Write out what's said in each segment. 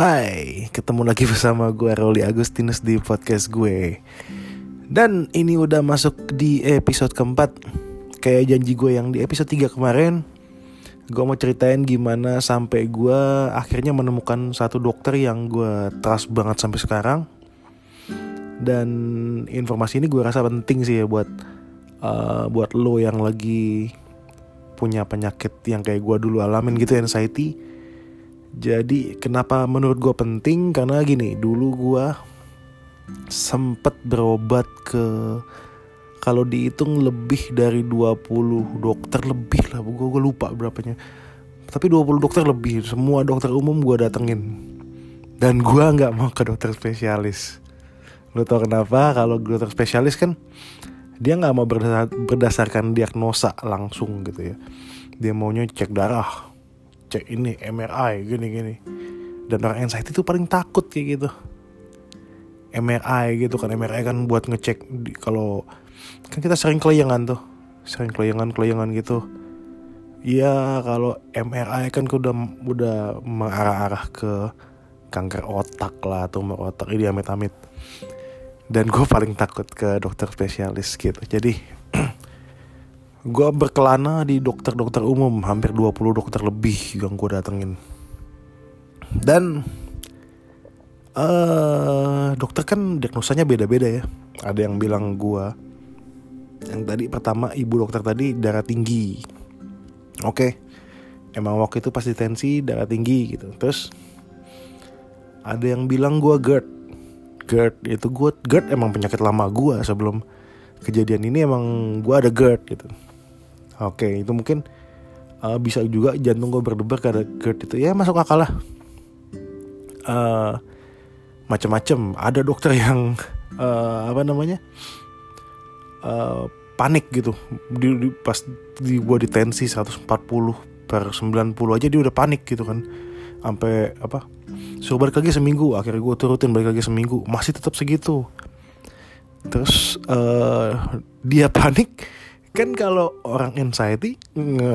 Hai, ketemu lagi bersama gue Roli Agustinus di podcast gue. Dan ini udah masuk di episode keempat. Kayak janji gue yang di episode 3 kemarin Gue mau ceritain gimana sampai gue akhirnya menemukan satu dokter yang gue trust banget sampai sekarang. Dan informasi ini gue rasa penting sih ya buat uh, buat lo yang lagi punya penyakit yang kayak gue dulu alamin gitu anxiety jadi kenapa menurut gue penting? Karena gini dulu gue sempet berobat ke kalau dihitung lebih dari 20 dokter lebih lah gue gue lupa berapanya. Tapi 20 dokter lebih semua dokter umum gue datengin. Dan gue nggak mau ke dokter spesialis. Lo tau kenapa? Kalau dokter spesialis kan dia nggak mau berdasarkan diagnosa langsung gitu ya. Dia maunya cek darah cek ini MRI gini gini. Dan orang anxiety itu paling takut kayak gitu. MRI gitu kan MRI kan buat ngecek kalau kan kita sering kelayangan tuh. Sering kelayangan kelayangan gitu. Iya kalau MRI kan udah udah mengarah-arah ke kanker otak lah tumor otak. Ini amit-amit. Dan gue paling takut ke dokter spesialis gitu. Jadi gue berkelana di dokter-dokter umum hampir 20 dokter lebih yang gue datengin. Dan uh, dokter kan diagnosanya beda-beda ya. Ada yang bilang gue yang tadi pertama ibu dokter tadi darah tinggi. Oke okay. emang waktu itu pas tensi darah tinggi gitu. Terus ada yang bilang gue GERD. GERD itu gue GERD emang penyakit lama gue sebelum kejadian ini emang gue ada GERD gitu Oke, itu mungkin uh, bisa juga jantung gue berdebar karena GERD itu ya masuk akal lah. Uh, macam-macam. Ada dokter yang uh, apa namanya uh, panik gitu. Di, di, pas di gue di tensi 140 per 90 aja dia udah panik gitu kan. Sampai apa? Suruh balik lagi seminggu. Akhirnya gue turutin balik lagi seminggu. Masih tetap segitu. Terus uh, dia panik kan kalau orang anxiety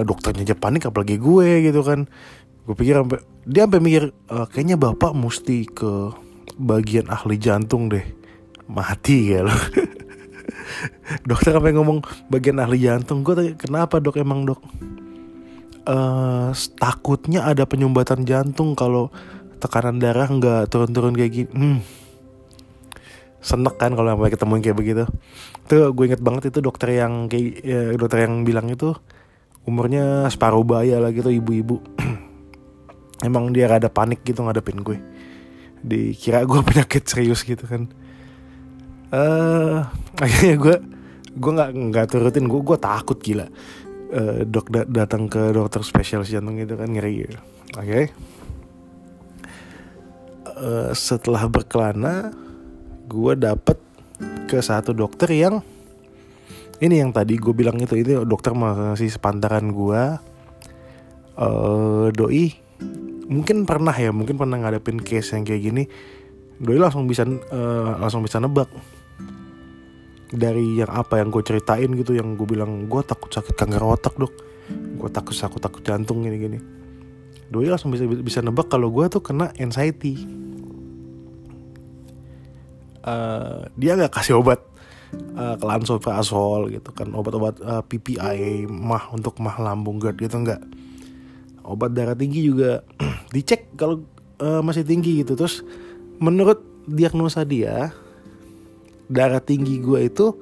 dokternya aja panik apalagi gue gitu kan. Gue pikir sampai dia sampai mikir e, kayaknya bapak mesti ke bagian ahli jantung deh. Mati ya lo. Dokter sampai ngomong bagian ahli jantung. Gue tanya kenapa dok? Emang dok? Uh, takutnya ada penyumbatan jantung kalau tekanan darah nggak turun-turun kayak gini. Hmm senek kan kalau sampai ketemu kayak begitu. Tuh gue inget banget itu dokter yang kayak ya, dokter yang bilang itu umurnya separuh baya lah gitu ibu-ibu. Emang dia rada panik gitu ngadepin gue. Dikira gue penyakit serius gitu kan. Eh uh, akhirnya gue gue nggak nggak turutin. Gue gue takut gila. Uh, dok da datang ke dokter spesialis jantung itu kan ngeri gitu. oke. Okay. uh, setelah berkelana gue dapet ke satu dokter yang ini yang tadi gue bilang itu itu dokter masih sepantaran gue uh, doi mungkin pernah ya mungkin pernah ngadepin case yang kayak gini. Doi langsung bisa uh, langsung bisa nebak. Dari yang apa yang gue ceritain gitu yang gue bilang gue takut sakit kanker otak dok. Gue takut sakit takut jantung gini gini doi langsung bisa bisa nebak kalau gue tuh kena anxiety uh, dia nggak kasih obat uh, lansoprazol gitu kan obat-obat uh, PPI mah untuk mah lambung GERD gitu nggak. Obat darah tinggi juga dicek kalau uh, masih tinggi gitu. Terus menurut diagnosa dia darah tinggi gue itu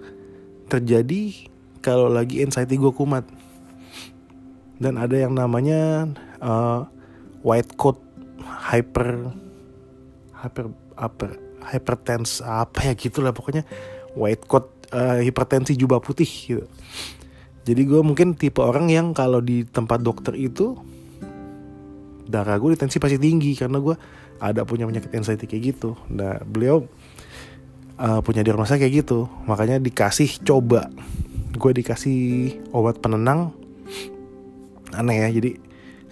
terjadi kalau lagi anxiety gue kumat. Dan ada yang namanya uh, white coat hyper hyper apa hypertense apa ya gitu lah pokoknya. White coat uh, hipertensi jubah putih gitu. Jadi gue mungkin tipe orang yang kalau di tempat dokter itu darah gue tensi pasti tinggi karena gue ada punya penyakit anxiety kayak gitu. Nah beliau uh, punya diagnosa kayak gitu. Makanya dikasih coba. Gue dikasih obat penenang. Aneh ya jadi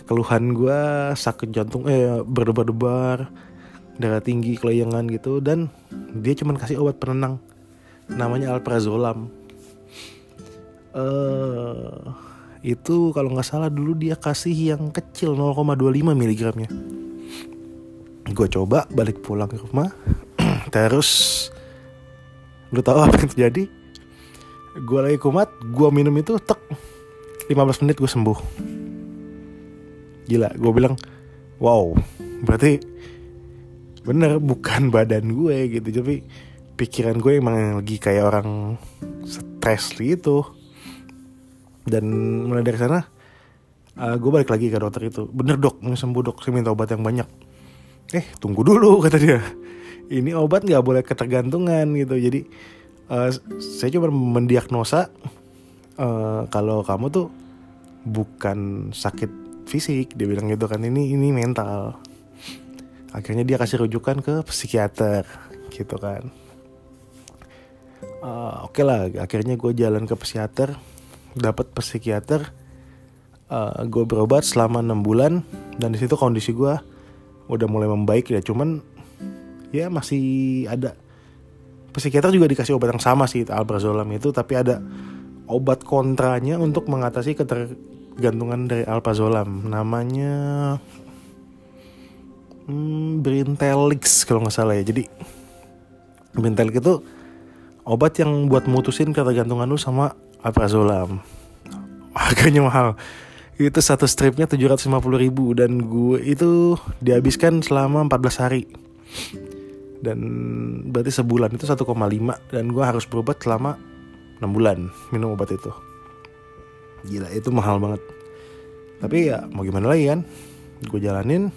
keluhan gue sakit jantung eh berdebar-debar darah tinggi kelayangan gitu. Dan dia cuma kasih obat penenang. Namanya alprazolam. Uh, itu kalau nggak salah dulu dia kasih yang kecil 0,25 miligramnya. Gue coba balik pulang ke rumah. Terus lu tahu apa yang terjadi? Gue lagi kumat gue minum itu tek 15 menit gue sembuh. Gila gue bilang wow. Berarti bener bukan badan gue gitu. Tapi pikiran gue emang lagi kayak orang stres gitu. Dan mulai dari sana uh, gue balik lagi ke dokter itu. Bener dok. Mau sembuh dok. Saya minta obat yang banyak. Eh tunggu dulu kata dia. Ini obat nggak boleh ketergantungan gitu. Jadi uh, saya coba mendiagnosa uh, kalau kamu tuh bukan sakit fisik. Dia bilang gitu kan ini ini mental akhirnya dia kasih rujukan ke psikiater gitu kan. Uh, oke okay lah akhirnya gue jalan ke psikiater dapat psikiater uh, gue berobat selama enam bulan dan di situ kondisi gue udah mulai membaik ya cuman ya masih ada psikiater juga dikasih obat yang sama sih alprazolam itu tapi ada obat kontranya untuk mengatasi ketergantungan dari alprazolam. Namanya hmm, Brintelix kalau nggak salah ya. Jadi Brintelix itu obat yang buat mutusin ketergantungan lu sama alprazolam. Harganya mahal. Itu satu stripnya 750 ribu dan gue itu dihabiskan selama 14 hari. Dan berarti sebulan itu 1,5 dan gue harus berobat selama 6 bulan minum obat itu. Gila itu mahal banget. Tapi ya mau gimana lagi kan? Gue jalanin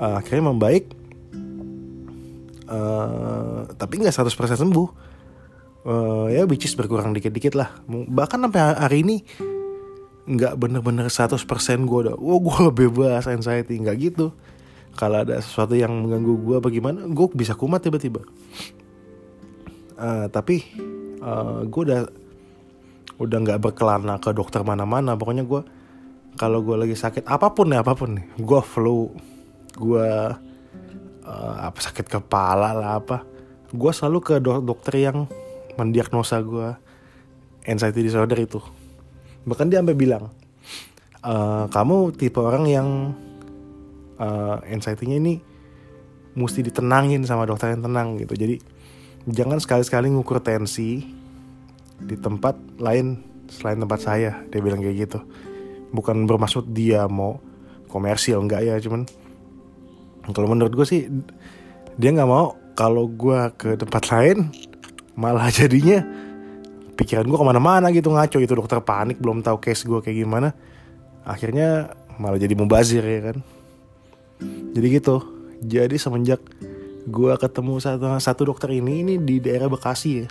uh, akhirnya membaik uh, tapi nggak 100% sembuh. Uh, ya which is berkurang dikit-dikit lah. Bahkan sampai hari ini nggak bener-bener 100% gue udah oh gue bebas anxiety. Nggak gitu. Kalau ada sesuatu yang mengganggu gue bagaimana gue bisa kumat tiba-tiba. Uh, tapi uh, gue udah udah nggak berkelana ke dokter mana-mana. Pokoknya gue kalau gue lagi sakit apa pun ya apa pun nih gue flu gue uh, apa sakit kepala lah apa. Gue selalu ke do dokter yang mendiagnosa gue anxiety disorder itu. Bahkan dia sampai bilang e, kamu tipe orang yang uh, anxiety-nya ini mesti ditenangin sama dokter yang tenang gitu. Jadi jangan sekali-sekali ngukur tensi di tempat lain selain tempat saya dia bilang kayak gitu. Bukan bermaksud dia mau komersil enggak ya cuman kalau menurut gue sih dia nggak mau kalau gue ke tempat lain malah jadinya pikiran gue ke mana-mana gitu ngaco itu dokter panik belum tahu case gue kayak gimana. Akhirnya malah jadi mubazir ya kan? Jadi gitu. Jadi semenjak gue ketemu satu, satu dokter ini ini di daerah Bekasi ya.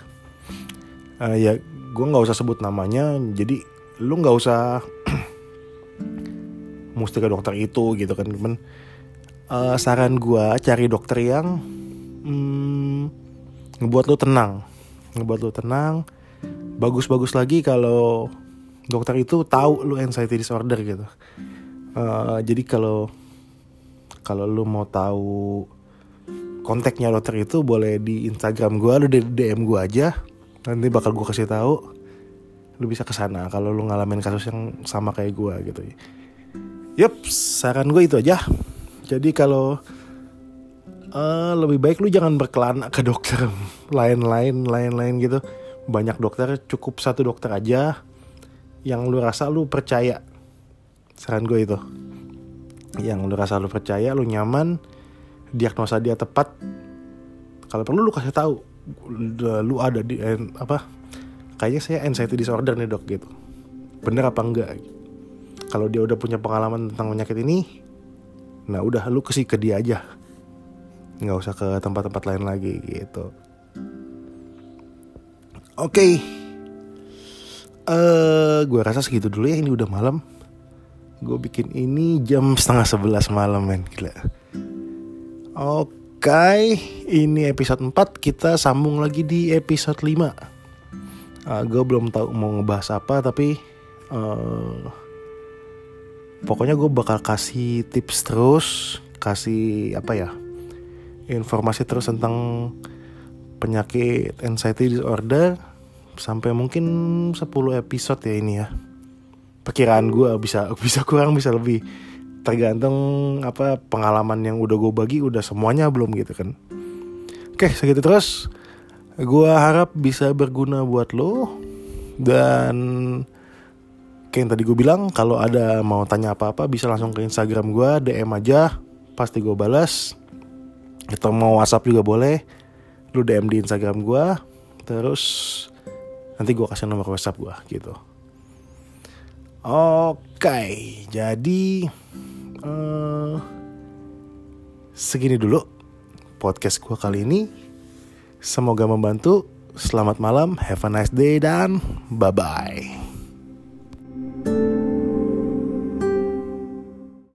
Uh, ya gue nggak usah sebut namanya. Jadi lu nggak usah mesti ke dokter itu gitu kan cuman uh, saran gue cari dokter yang hmm, ngebuat lu tenang ngebuat lu tenang bagus-bagus lagi kalau dokter itu tahu lu anxiety disorder gitu. Uh, jadi kalau kalau lu mau tahu kontaknya dokter itu boleh di Instagram gue, di DM gue aja. Nanti bakal gue kasih tahu. Lu bisa ke sana kalau lu ngalamin kasus yang sama kayak gue gitu. Yup, saran gue itu aja. Jadi kalau uh, lebih baik lu jangan berkelana ke dokter. Lain-lain, lain-lain gitu. Banyak dokter cukup satu dokter aja. Yang lu rasa lu percaya. Saran gue itu. Yang lu rasa lu percaya lu nyaman. Diagnosa dia tepat. Kalau perlu lu kasih tahu. Lu ada di apa kayaknya saya anxiety disorder nih dok gitu. Bener apa enggak? Kalau dia udah punya pengalaman tentang penyakit ini nah udah lu kasih ke dia aja nggak usah ke tempat-tempat lain lagi gitu Oke. Okay. Uh, eh, gue rasa segitu dulu ya ini udah malam. Gue bikin ini jam setengah sebelas malam men gila. Oke, okay, ini episode 4 kita sambung lagi di episode 5 uh, Gue belum tahu mau ngebahas apa tapi uh, Pokoknya gue bakal kasih tips terus Kasih apa ya Informasi terus tentang penyakit anxiety disorder sampai mungkin 10 episode ya ini ya. Perkiraan gue bisa bisa kurang bisa lebih. Tergantung apa pengalaman yang udah gue bagi udah semuanya belum gitu kan. Oke segitu terus. Gue harap bisa berguna buat lo. Dan kayak yang tadi gue bilang kalau ada mau tanya apa-apa bisa langsung ke Instagram gue DM aja pasti gue balas atau mau WhatsApp juga boleh lu DM di Instagram gue terus nanti gue kasih nomor WhatsApp gue gitu. Oke jadi uh, segini dulu podcast gue kali ini. Semoga membantu. Selamat malam have a nice day dan bye bye